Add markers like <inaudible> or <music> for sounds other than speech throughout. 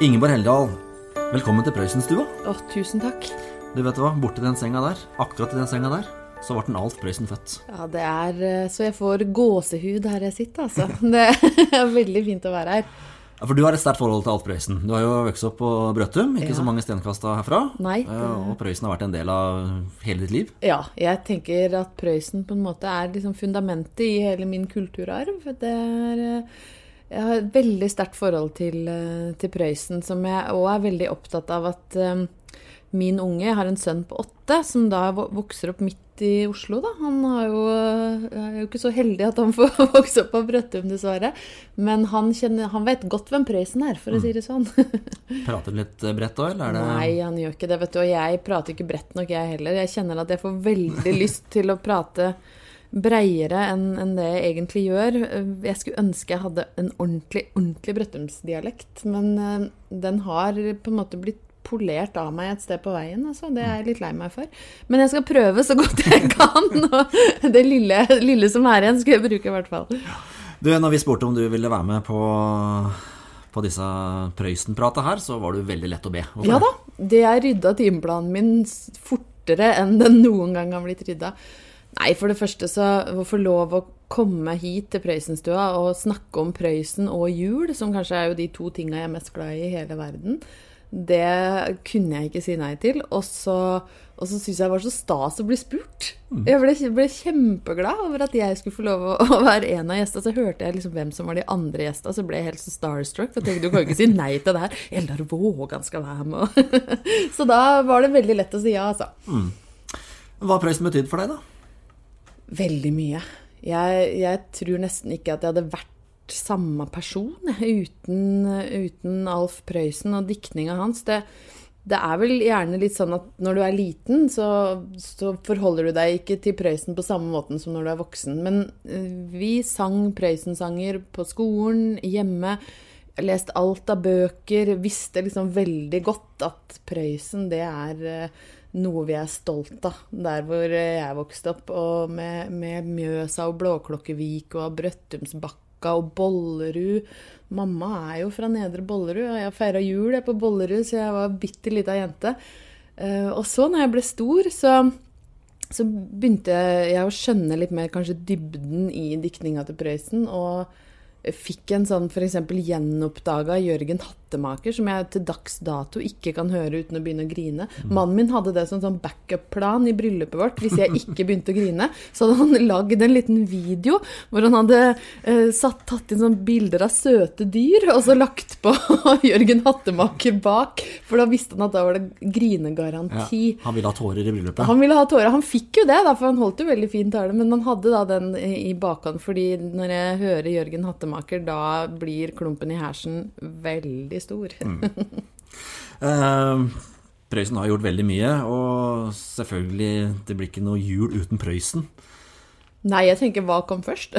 Ingeborg Heldal, velkommen til Prøysenstua. Å, tusen takk. Du vet hva, borti den senga der, akkurat i den senga der, så ble den Alf Prøysen født. Ja, det er eh, Så jeg får gåsehud her jeg sitter, altså. <laughs> Det er veldig fint å være her. Ja, For du har et sterkt forhold til Alf Prøysen. Du har jo vokst opp på Brøttum, ikke Ja. så mange stenkasta herfra. Nei, Eh, det- Og Prøysen har vært en del av hele ditt liv. Ja, jeg tenker at Prøysen på en måte er liksom fundamentet i hele min kulturarv. Det er eh, Jeg har et veldig sterkt forhold til, eh, til Prøysen, som jeg òg er veldig opptatt av at um, min unge Jeg har en sønn på åtte som da vokser opp midt i Oslo, da. Han jo, eh, er jo ikke så heldig at han <laughs> får vokse opp på Brøttum, dessverre. Men han, kjenner, han vet godt hvem Prøysen er, for å si det sånn. <laughs> Prater du litt bredt da, eller er det Nei, han gjør ikke det, vet du. Og jeg prater ikke bredt nok, jeg heller. Jeg kjenner at jeg får veldig lyst til å prate breiere enn det jeg egentlig gjør. Jeg skulle ønske jeg hadde en ordentlig, ordentlig Brøttumsdialekt, men eh, den har på en måte blitt polert av meg et sted på veien. Altså. Det er jeg litt lei meg for. Men jeg skal prøve så godt jeg kan. <laughs> Og det lille, lille som er igjen, skal jeg bruke i hvert fall. Du, når vi spurte om du ville være med på, på disse Prøysen-prata her, så var du veldig lett å be. Hvorfor Ja da. Det er rydda timeplanen min fortere enn den noen gang har blitt rydda. Nei, for det første så å få lov å komme hit til Prøysenstua og snakke om Prøysen og jul, som kanskje er jo de to tinga jeg er mest glad i i hele verden, det kunne jeg ikke si nei til. Og så, og så syns jeg det var så stas å bli spurt. Jeg ble, ble kjempeglad over at jeg skulle få lov å, å være en av gjestene. Så hørte jeg liksom hvem som var de andre gjestene, så ble jeg helt så starstruck. Og tenkte du kan jo ikke si nei til det her. Eldar Vågan skal være med. <laughs> så da var det veldig lett å si ja, altså. Hva har Prøysen betydd for deg, da? Veldig mye. Jeg, jeg tror nesten ikke at jeg hadde vært samme person uten, uten Alf Prøysen og diktninga hans. Det, det er vel gjerne litt sånn at når du er liten, så, så forholder du deg ikke til Prøysen på samme måten som når du er voksen. Men eh, vi sang Prøysen-sanger på skolen, hjemme. Jeg leste alt av bøker. Visste liksom veldig godt at Prøysen, det er eh, noe vi er stolt av. Der hvor eh, jeg vokste opp, og med, med Mjøsa og Blåklokkevik og Brøttumsbakka og Bollerud. Mamma er jo fra Nedre Bollerud, og jeg feira jul jeg på Bollerud, så jeg var bitte lita jente. Eh, Og så, når jeg ble stor, så så begynte jeg å skjønne litt mer kanskje dybden i diktninga til Prøysen. Og fikk en sånn f.eks. gjenoppdaga Jørgen Hattemaker, som jeg til dags dato ikke kan høre uten å begynne å grine. Mannen min hadde det som sånn backup-plan i bryllupet vårt. Hvis jeg ikke begynte å grine, så hadde han lagd en liten video hvor han hadde eh, satt, tatt inn sånn bilder av søte dyr, og så lagt på <laughs> Jørgen Hattemaker bak. For da visste han at da var det grinegaranti. han ville ha tårer i bryllupet. Han ville ha tårer. Han fikk jo det, da, for han holdt jo veldig fin tale. Men man hadde da den i i bakhånd, fordi når jeg hører Jørgen Hattemaker, da blir klumpen i hersen veldig stor. <laughs> Eh, Prøysen har gjort veldig mye, og selvfølgelig, det blir ikke noe jul uten Prøysen. Nei, jeg tenker hva kom først?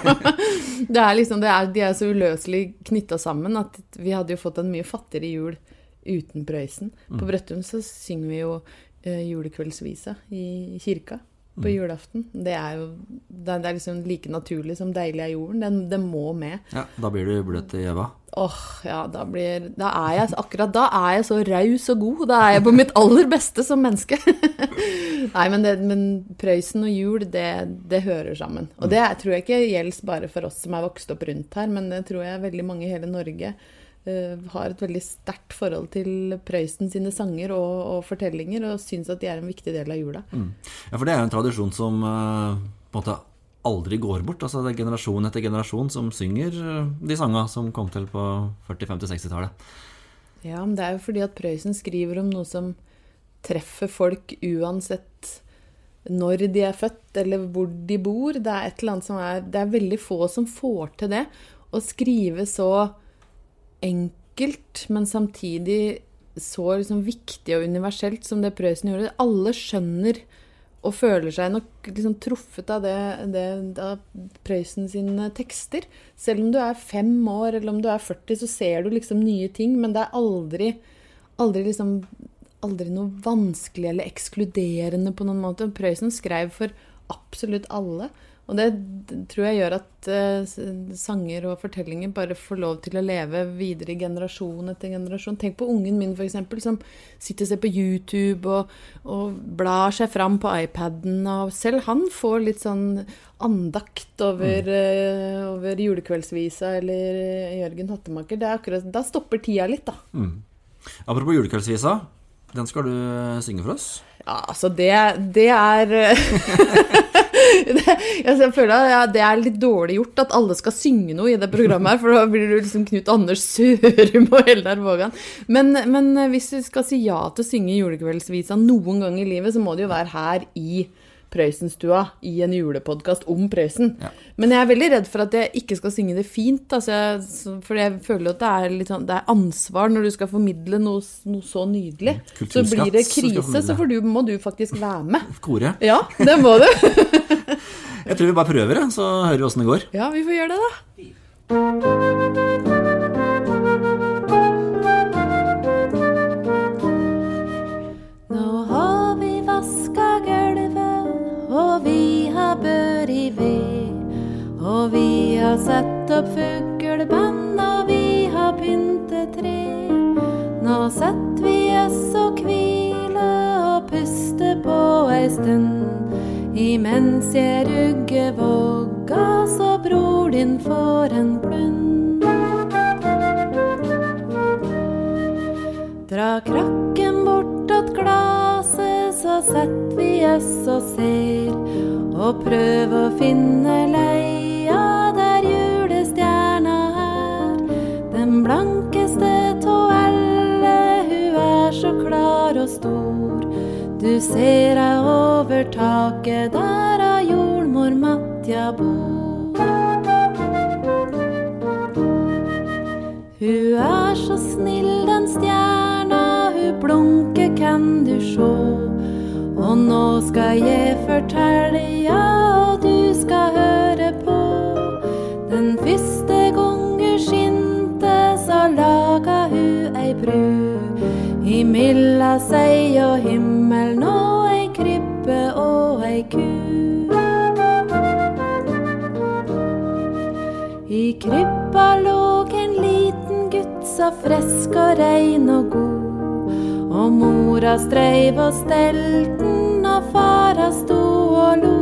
<laughs> det er liksom, det er, de er så uløselig knytta sammen at vi hadde jo fått en mye fattigere jul uten Prøysen. På Brøttum så synger vi jo eh, julekveldsvisa i kirka på julaften. Det er jo det er, liksom like naturlig som 'Deilig er jorden'. Den, det må med. Ja, Da blir du bløt i øva. Åh, ja, da blir Da er jeg akkurat da er jeg så raus og god. Da er jeg på mitt aller beste som menneske. <laughs> Nei, men, det, men Prøysen og jul, det, det hører sammen. Og det tror jeg ikke gjelder bare for oss som er vokst opp rundt her, men det tror jeg veldig mange i hele Norge har et veldig sterkt forhold til Prøysen sine sanger og, og fortellinger, og syns at de er en viktig del av jula. Ja, for det er jo en tradisjon som uh, på en måte aldri går bort. Altså det er generasjon etter generasjon som synger eh, de sanga som kom til på 40-, 50-, 60-tallet. Ja, men det er jo fordi at Prøysen skriver om noe som treffer folk uansett når de er født, eller hvor de bor. Det er et eller annet som er Det er veldig få som får til det. Å skrive så enkelt, men samtidig så liksom viktig og universelt som det Prøysen gjorde. Alle skjønner og føler seg nok liksom truffet av, det, av Prøysen sine tekster. Selv om du er fem år eller om du er 40, så ser du liksom nye ting, men det er aldri, aldri liksom aldri noe vanskelig eller ekskluderende på noen måte. Prøysen skrev for absolutt alle. Og det tror jeg gjør at eh, sanger og fortellinger bare får lov til å leve videre i generasjon etter generasjon. Tenk på ungen min, f.eks., som sitter og ser på YouTube og, og blar seg fram på iPaden. Og selv han får litt sånn andakt over, eh, over julekveldsvisa eller eh, Jørgen Hattemaker. Det er akkurat, da stopper tida litt, da. Apropos julekveldsvisa. Den skal du synge for oss. Ja, altså det, det er <laughs> <laughs> jeg føler at det er litt dårlig gjort at alle skal synge noe i det programmet her, for da blir du liksom Knut Anders Sørum og Eldar Vågan. Men, men hvis du skal si ja til å synge julekveldsvisa noen gang i livet, så må det jo være her i Prøysenstua i en julepodkast om Prøysen. Ja. Men jeg er veldig redd for at jeg ikke skal synge det fint. Altså jeg, for jeg føler at det er, litt sånn, det er ansvar når du skal formidle noe, noe så nydelig. Så blir det krise, så du, må du faktisk være med. <laughs> Kore. Ja, det må du. <laughs> Jeg tror vi bare prøver, så hører vi åssen det går. Ja, vi får gjøre det, da. Og vi har satt opp fugleband, og vi har pyntet tre. Nå setter vi oss og hviler og puster på ei stund. Imens jeg rugger vogga, så bror din får en blund. Dra krakken bort att glaset, så setter vi oss og ser. Og prøv å finne leia Du ser deg over taket, der av jordmor Matja bor. Hun er så snill, den stjerna, hun blunker, kan du sjå. Og nå skal jeg fortelle, Imella sei og himmel nå ei krybbe og ei ku. I krybba lå en liten gutt så frisk og rein og god. Og mora streiv og stelten, og fara sto og lo.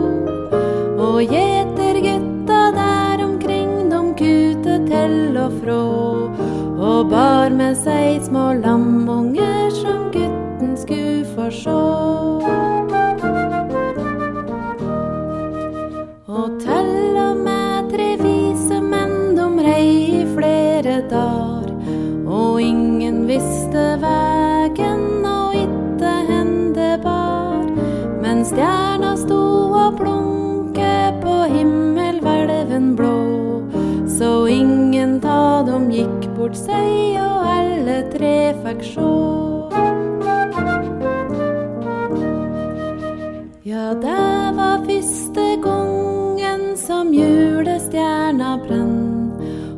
Og gjetergutta der omkring, de kute til og frå. Og bar med seg små gutten skulle så å og med tre vise menn, de rei i flere dager. Og ingen visste vegen, og itte hen det bar. Men stjerna sto og blunke på himmelhvelven blå. Så ingen ta dem gikk bort seg, og alle tre fikk sjå. Det var første gangen som julestjerna brenn.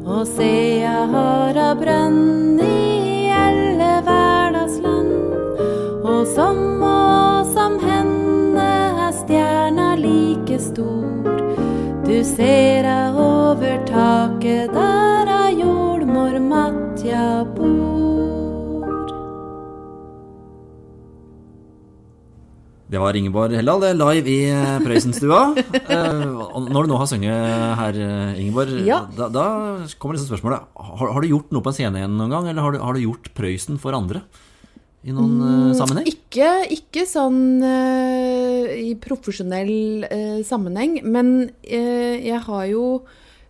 Og jeg har a brønn i alle verdas land. Og som og som henne er stjerna like stor. Du ser jeg over taket der er jordmor Matja Det var Ingeborg Helldal, det live i eh, Prøysenstua. <laughs> Eh, når du nå har sunget her, eh, Ingeborg, Ja. da, da kommer liksom spørsmålet har, har du gjort noe på en scene igjen noen gang, eller har du, har du gjort Prøysen for andre? I noen mm, sammenheng? Ikke, ikke sånn uh, i profesjonell uh, sammenheng, men uh, jeg har jo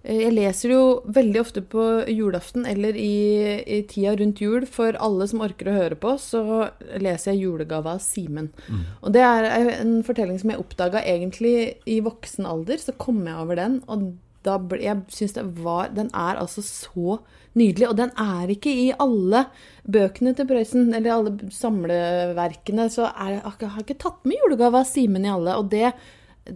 Jeg leser jo veldig ofte på julaften eller i, i tida rundt jul. For alle som orker å høre på, så leser jeg 'Julegava av Simen'. Og det er en fortelling som jeg oppdaga egentlig i voksen alder. Så kom jeg over den, og da ble, jeg syns det var Den er altså så nydelig. Og den er ikke i alle bøkene til Prøysen, eller alle samleverkene. Så er, jeg har ikke tatt med 'Julegava av Simen i alle. Og det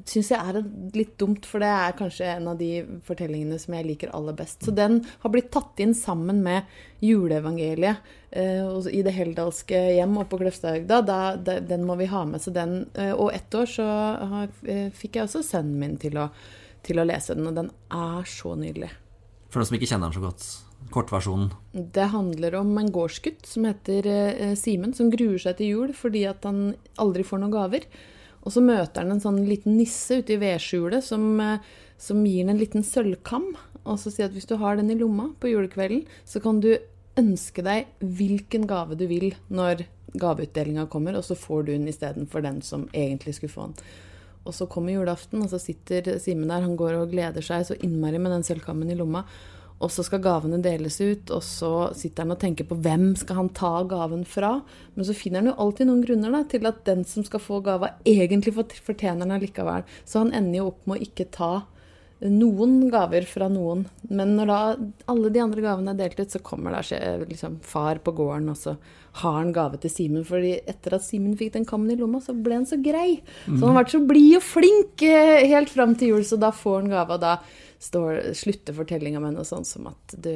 syns jeg er litt dumt, for det er kanskje en av de fortellingene som jeg liker aller best. Så den har blitt tatt inn sammen med juleevangeliet eh, i det heldalske hjem oppe på Kløfstadhøgda. Da- da- Den må vi ha med. Så den, eh, og ett år så har, eh, fikk jeg også sønnen min til å til å lese den. Og den er så nydelig. For noen som ikke kjenner den så godt, kortversjonen. Det handler om en gårdsgutt som heter eh, Simen, som gruer seg til jul fordi at han aldri får noen gaver. Og så møter han en sånn liten nisse ute i vedskjulet som, eh, som gir han en liten sølvkam. Og så sier at hvis du har den i lomma på julekvelden, så kan du ønske deg hvilken gave du vil når gaveutdelinga kommer, og så får du den istedenfor den som egentlig skulle få den. Og så kommer julaften, og så sitter Simen der, han går og gleder seg så innmari med den sølvkammen i lomma. Og så skal gavene deles ut, og så sitter han og tenker på hvem skal han ta gaven fra. Men så finner han jo alltid noen grunner da, til at den som skal få gava, egentlig fortjener den allikevel. Så han ender jo opp med å ikke ta noen gaver fra noen. Men når da alle de andre gavene er delt ut, så kommer da liksom, far på gården, og så har han gave til Simen. fordi etter at Simen fikk den kammen i lomma, så ble han så grei. Så han har vært så blid og flink eh, helt fram til jul, så da får han gave. Og da står, slutter fortellinga med noe sånt som at du,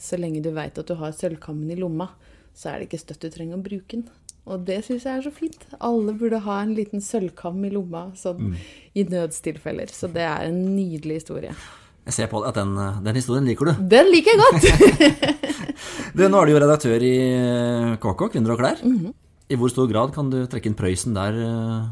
så lenge du veit at du har sølvkammen i lomma, så er det ikke støtt du trenger å bruke den. Og det syns jeg er så fint. Alle burde ha en liten sølvkam i lomma sånn i nødstilfeller. Så det er en nydelig historie. Jeg ser på at den, den historien liker du. Den liker jeg godt! <laughs> Du, nå er du jo redaktør i KK, Kvinner og klær. I hvor stor grad kan du trekke inn Prøysen der, eh,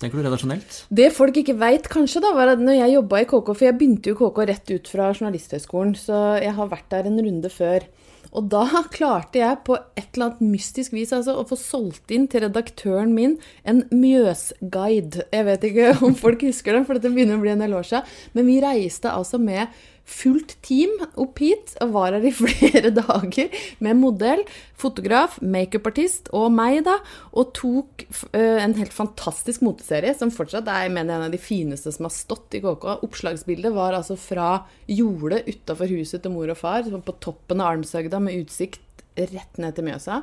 tenker du, redaksjonelt? Det folk ikke veit, kanskje, da, var at når jeg jobba i KK For jeg begynte jo KK rett ut fra Journalisthøgskolen, så jeg har vært der en runde før. Og da <laughs> klarte jeg på et eller annet mystisk vis altså, å få solgt inn til redaktøren min en Mjøsguide. Jeg vet ikke om folk husker den, for dette begynner å bli en del år siden. Men vi reiste altså med fullt team opp hit og var her i <laughs> flere dager med modell, fotograf, makeupartist og meg, da, og tok uh, en helt fantastisk moteserie som fortsatt er mener en av de fineste som har stått i KK. Oppslagsbildet var altså fra jordet utafor huset til mor og far, på toppen av Almshøgda med utsikt rett ned til Mjøsa.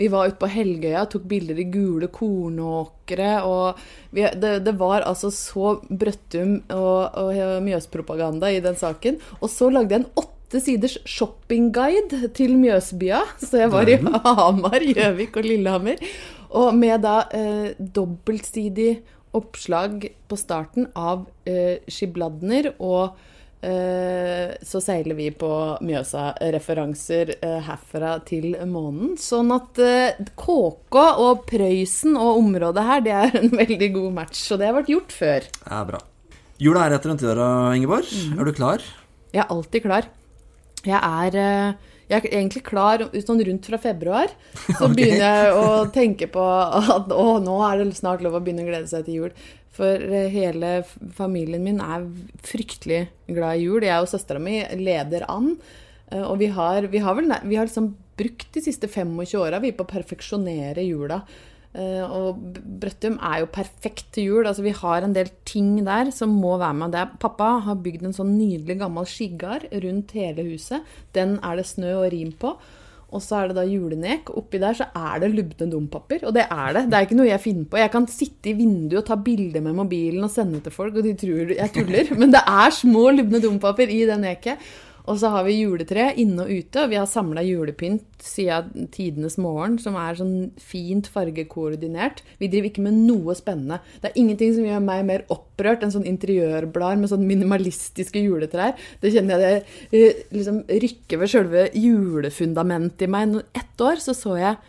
Vi var ute på Helgøya tok bilder i gule kornåkre. Og vi, det, det, var altså så Brøttum og, og Mjøspropaganda i den saken. Og så lagde jeg en åtte siders shoppingguide til Mjøsbya. Så jeg var i Hamar, Gjøvik og Lillehammer. Og med da eh, dobbeltsidig oppslag på starten av eh, Skibladner og så seiler vi på Mjøsa-referanser herfra til månen. Sånn at KK og Prøysen og området her, det er en <laughs> veldig god match. Og det har vært gjort før. Ja, bra. Jula er etter en tid, Ingeborg. Mm. Er du klar? Jeg er alltid klar. Jeg er, jeg er egentlig klar sånn rundt fra februar. <laughs> Så okay. begynner jeg å tenke på at å, nå er det snart lov å begynne å glede seg til jul. For hele familien min er fryktelig glad i jul. Jeg og søstera mi leder an. Og vi har, vi har, vel, vi har liksom brukt de siste 25 åra på å perfeksjonere jula. Og Brøttum er jo perfekt til jul. Altså, vi har en del ting der som må være med. Er, pappa har bygd en sånn nydelig gammel skigard rundt hele huset. Den er det snø og rim på. Og så er det da julenek. Oppi der så er det lubne dompapir. Og det er det. Det er ikke noe jeg finner på. Jeg kan sitte i vinduet og ta bilder med mobilen og sende til folk, og de tror jeg tuller. Men det er små lubne dompapir i det neket. Og så har vi juletre inne og ute, og vi har samla julepynt siden tidenes morgen, som er sånn fint fargekoordinert. Vi driver ikke med noe spennende. Det er ingenting som gjør meg mer opprørt enn sånn interiørblad med sånn minimalistiske juletrær. Det kjenner jeg det eh, liksom rykker ved sjølve julefundamentet i meg. Ett år så så jeg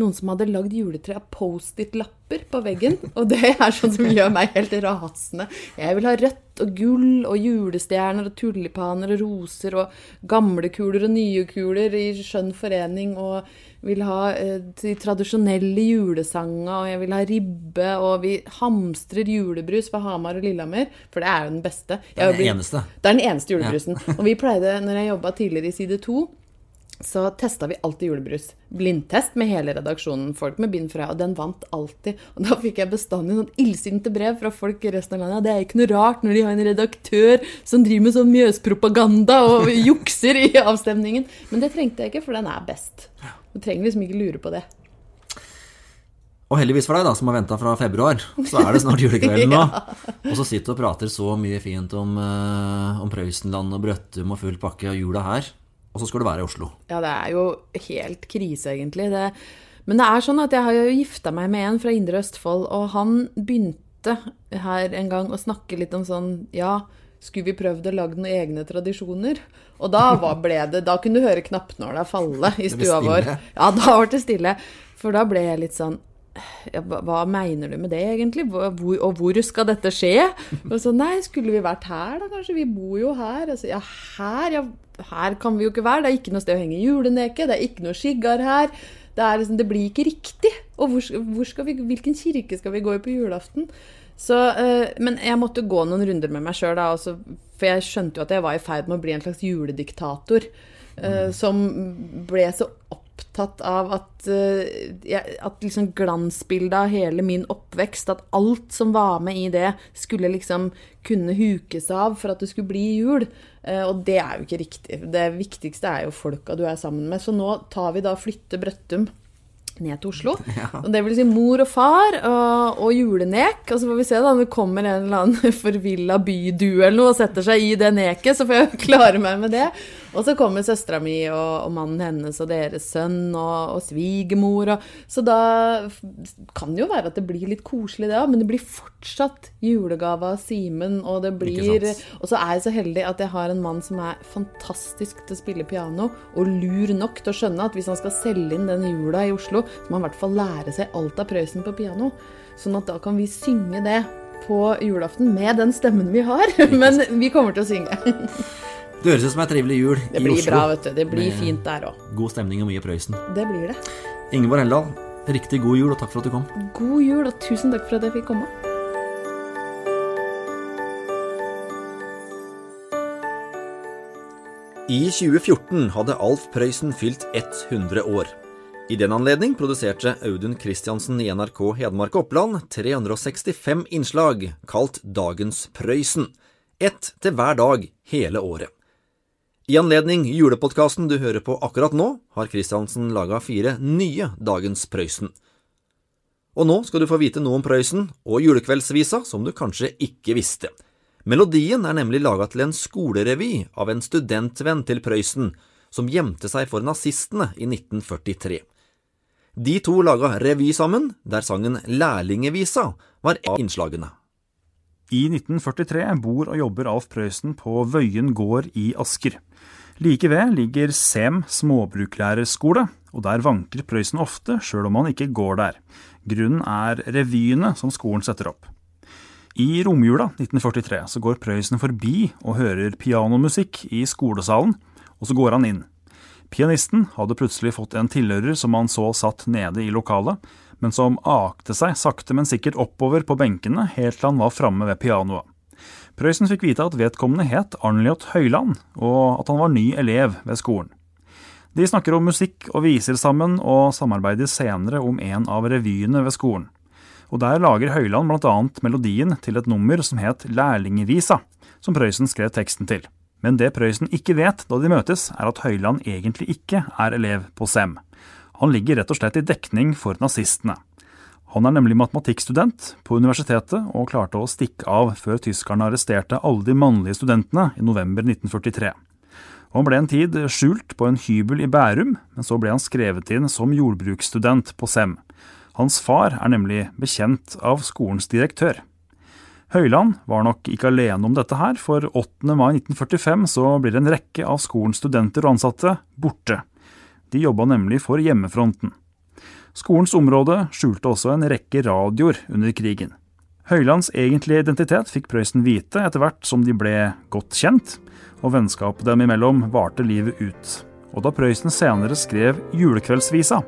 noen som hadde lagd juletre av Post-It-lapper på veggen. Og det er sånn som gjør meg helt rasende. Jeg vil ha rødt og gull og julestjerner og tulipaner og roser og gamle kuler og nye kuler i skjønn forening. Og vil ha eh, de tradisjonelle julesanga, og jeg vil ha ribbe. Og vi hamstrer julebrus på Hamar og Lillehammer, for det er jo den beste. Det er den eneste. Det er den eneste julebrusen. Og vi pleide, når jeg jobba tidligere i Side 2 så testa vi alltid julebrus. Blindtest med hele redaksjonen, folk med bind fra, og den vant alltid. Og da fikk jeg bestandig noen illsinte brev fra folk i resten av landet. Det er ikke noe rart når de har en redaktør som driver med sånn mjøspropaganda og <laughs> jukser i avstemningen. Men det trengte jeg ikke, for den er best. Du trenger liksom ikke lure på det. Og heldigvis for deg, da, som har venta fra februar, så er det snart julekvelden <laughs> nå. ja. Og så sitter du og prater så mye fint om, uh, om Prøysenland og Brøttum og full pakke og jula her og så skal du være i Oslo. Ja, det er jo helt krise, egentlig. Det, men det er sånn at jeg har jo gifta meg med en fra Indre Østfold, og han begynte her en gang å snakke litt om sånn Ja, skulle vi prøvd å lage noen egne tradisjoner? Og da var, ble det Da kunne du høre knappnåla falle i stua vår. Ja, da ble det stille. For da ble jeg litt sånn ja, hva, mener du med det, egentlig? Hvor, og hvor skal dette skje? Og så, nei, skulle vi vært her, da, kanskje? Vi bor jo her. Altså, ja, her? Ja, her kan vi jo ikke være. Det er ikke noe sted å henge juleneke. Det er ikke noe skiggar her. Det, er liksom, det blir ikke riktig. Og hvor, hvor skal vi, hvilken kirke skal vi gå i på julaften? Så, eh, men jeg måtte gå noen runder med meg sjøl, for jeg skjønte jo at jeg var i ferd med å bli en slags julediktator. eh, som ble så opptatt av at, eh, at liksom glansbildet av hele min oppvekst, at alt som var med i det, skulle liksom kunne hukes av for at det skulle bli jul. Eh, og det er jo ikke riktig. Det viktigste er jo folka du er sammen med. Så nå tar vi da flytte Brøttum ned til Oslo. <laughs> Og det vil si mor og far og, og julenek. Og så får vi se da, om det kommer en eller annen <laughs> forvilla bydue eller noe og setter seg i det neket, så får jeg <laughs> klare meg med det. Og så kommer søstera mi og, og mannen hennes og deres sønn og, og svigermor. Så da kan det jo være at det blir litt koselig, det òg, men det blir fortsatt julegave av Simen, og det blir. Og så er jeg så heldig at jeg har en mann som er fantastisk til å spille piano, og lur nok til å skjønne at hvis han skal selge inn den jula i Oslo, må han i hvert fall lære seg alt av Prøysen på piano. Sånn at da kan vi synge det på julaften med den stemmen vi har. <laughs> Men vi kommer til å synge. <laughs> Det høres ut som ei trivelig jul Det i blir bra, vet du. Det blir fint der òg. God stemning og mye Prøysen. Det blir det. Ingeborg Heldal, riktig god jul, og takk for at du kom. God jul, og tusen takk for at jeg fikk komme. I 2014 hadde Alf Prøysen fylt 100 år. I den anledning produserte Audun Christiansen i NRK Hedmark og Oppland 365 innslag kalt Dagens Prøysen. Ett til hver dag hele året. I anledning julepodkasten du hører på akkurat nå, har Christiansen laga fire nye Dagens Prøysen. Og nå skal du få vite noe om Prøysen og julekveldsvisa som du kanskje ikke visste. Melodien er nemlig laga til en skolerevy av en studentvenn til Prøysen, som gjemte seg for nazistene i 1943. De to laga revy sammen, der sangen Lærlingevisa var et av innslagene. I 1943 bor og jobber Alf Prøysen på Vøyen gård i Asker. Like ved ligger Sem småbruklærerskole, og der vanker Prøysen ofte, sjøl om han ikke går der. Grunnen er revyene som skolen setter opp. I romjula 1943 så går Prøysen forbi og hører pianomusikk i skolesalen, og så går han inn. Pianisten hadde plutselig fått en tilhører som han så satt nede i lokalet, men som akte seg sakte, men sikkert oppover på benkene helt til han var framme ved pianoet. Prøysen fikk vite at vedkommende het Arnljot Høyland, og at han var ny elev ved skolen. De snakker om musikk og viser sammen, og samarbeider senere om en av revyene ved skolen. Og Der lager Høyland bl.a. melodien til et nummer som het Lærlingevisa, som Prøysen skrev teksten til. Men det Prøysen ikke vet da de møtes, er at Høyland egentlig ikke er elev på SEM. Han ligger rett og slett i dekning for nazistene. Han er nemlig matematikkstudent på universitetet og klarte å stikke av før tyskerne arresterte alle de mannlige studentene i november 1943. Og Han ble en tid skjult på en hybel i Bærum, men så ble han skrevet inn som jordbruksstudent på SEM. Hans far er nemlig bekjent av skolens direktør. Høyland var nok ikke alene om dette her, for 8. mai 1945 så blir en rekke av skolens studenter og ansatte borte. De jobba nemlig for hjemmefronten. Skolens område skjulte også en rekke radioer under krigen. Høylands egentlige identitet fikk Prøysen vite etter hvert som de ble godt kjent, og vennskapet dem imellom varte livet ut. Og da Prøysen senere skrev Julekveldsvisa,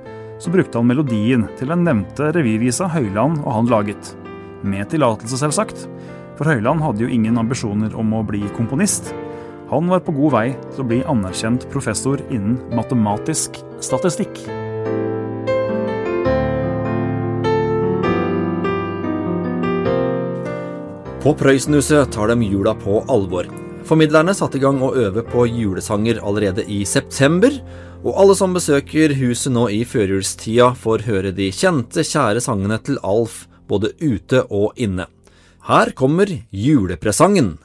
så brukte han melodien til den nevnte revyvisa Høyland og han laget. Med tillatelse, selvsagt, for Høyland hadde jo ingen ambisjoner om å bli komponist. Han var på god vei til å bli anerkjent professor innen matematisk statistikk. På Prøysenhuset tar de jula på alvor. Formidlerne satte i gang å øve på julesanger allerede i september, og alle som besøker huset nå i førjulstida, får høre de kjente, kjære sangene til Alf både ute og inne. Her kommer julepresangen.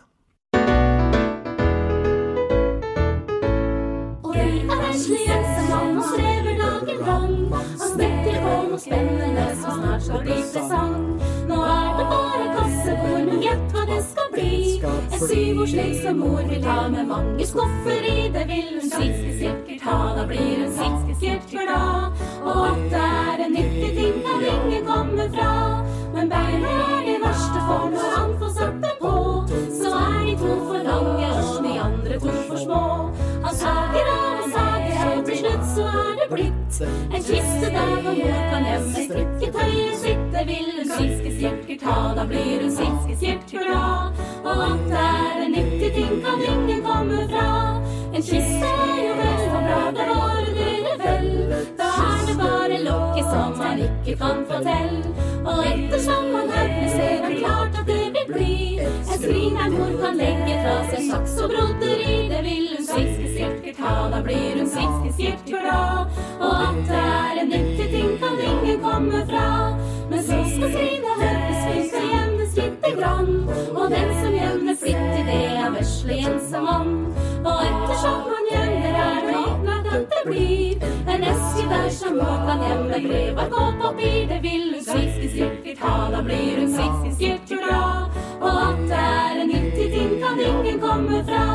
Spennende som snart skal bli presang. Nå er det bare kassebord, men gjett hva det skal bli. En syvårslek som mor vil ha med mange skuffer i, det vil hun sikkert ha, da blir hun sikkert glad. Og at det er en nyttig ting kan ingen komme fra. Men beina er det verste, for når han får satt det på, så er de to for lange og de andre to for små. Han sager av og sager av, til slutt så er det blitt en kiste der hvor mor kan gjemme strikketøyet sitt. Det vil hun sviske sikkert ha, da blir hun sviske sikkert glad. Og at det er en nyttig ting kan ingen komme fra. En kyss er jo vel så bra, det dere vel. Da er det bare lokket som man ikke kan få til. Og ettersom man høvler, ser han klart at det vil bli et skrin der mor kan legge fra seg saks og broderi. Det vil hun sviske sikkert ha, da blir hun sviske sikkert glad. Lite. Og den som gjemmer flittig, det er vesle ensemann. Og ettersom han gjemmer, er det opplagt at det blir en eske der som mor kan gjemme brev og papir. Det vil hun sikkert sikkert ha, da blir hun sikkert sikkert glad. Og at det er en nyttig ting kan ingen komme fra.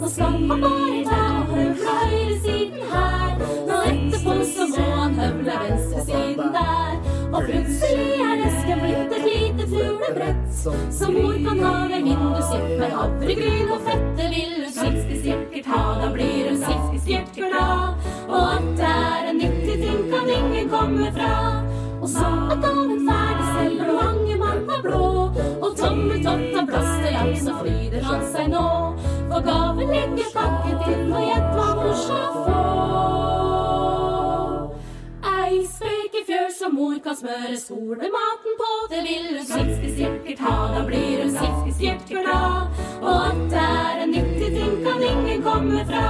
Nå skal man bare ta og høvle høyresiden her. Og plutselig er esken blitt et lite fuglebrett som mor kan ha ved vinduet sitt med havregryn og fett. Det vil hun sviske sikkert ha, da blir hun sviske sikkert glad. Og at det er en nyttig ting kan ingen komme fra. Og så er gaven ferdig, selv om mange mann er blå. Og tomme tott av ham, så fryder han seg nå. For gaven ligger pakket inn, og gjett hva mor skal få. Som mor kan smøre skolematen på. Det vil hun sikkert sikkert ha, da blir hun sviske sikkert glad. Og at det er en nyttig ting kan ingen komme fra.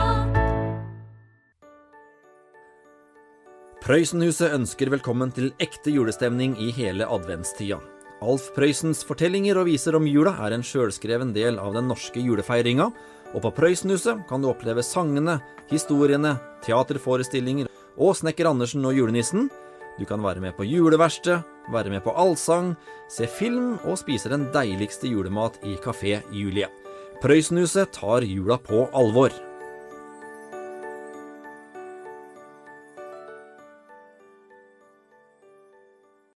Prøysenhuset ønsker velkommen til ekte julestemning i hele adventstida. Alf Prøysens fortellinger og viser om jula er en sjølskreven del av den norske julefeiringa, og på Prøysenhuset kan du oppleve sangene, historiene, teaterforestillinger og Snekker Andersen og julenissen. Du kan være med på juleverksted, være med på allsang, se film og spise den deiligste julemat i Kafé Julie. Prøysenhuset tar jula på alvor.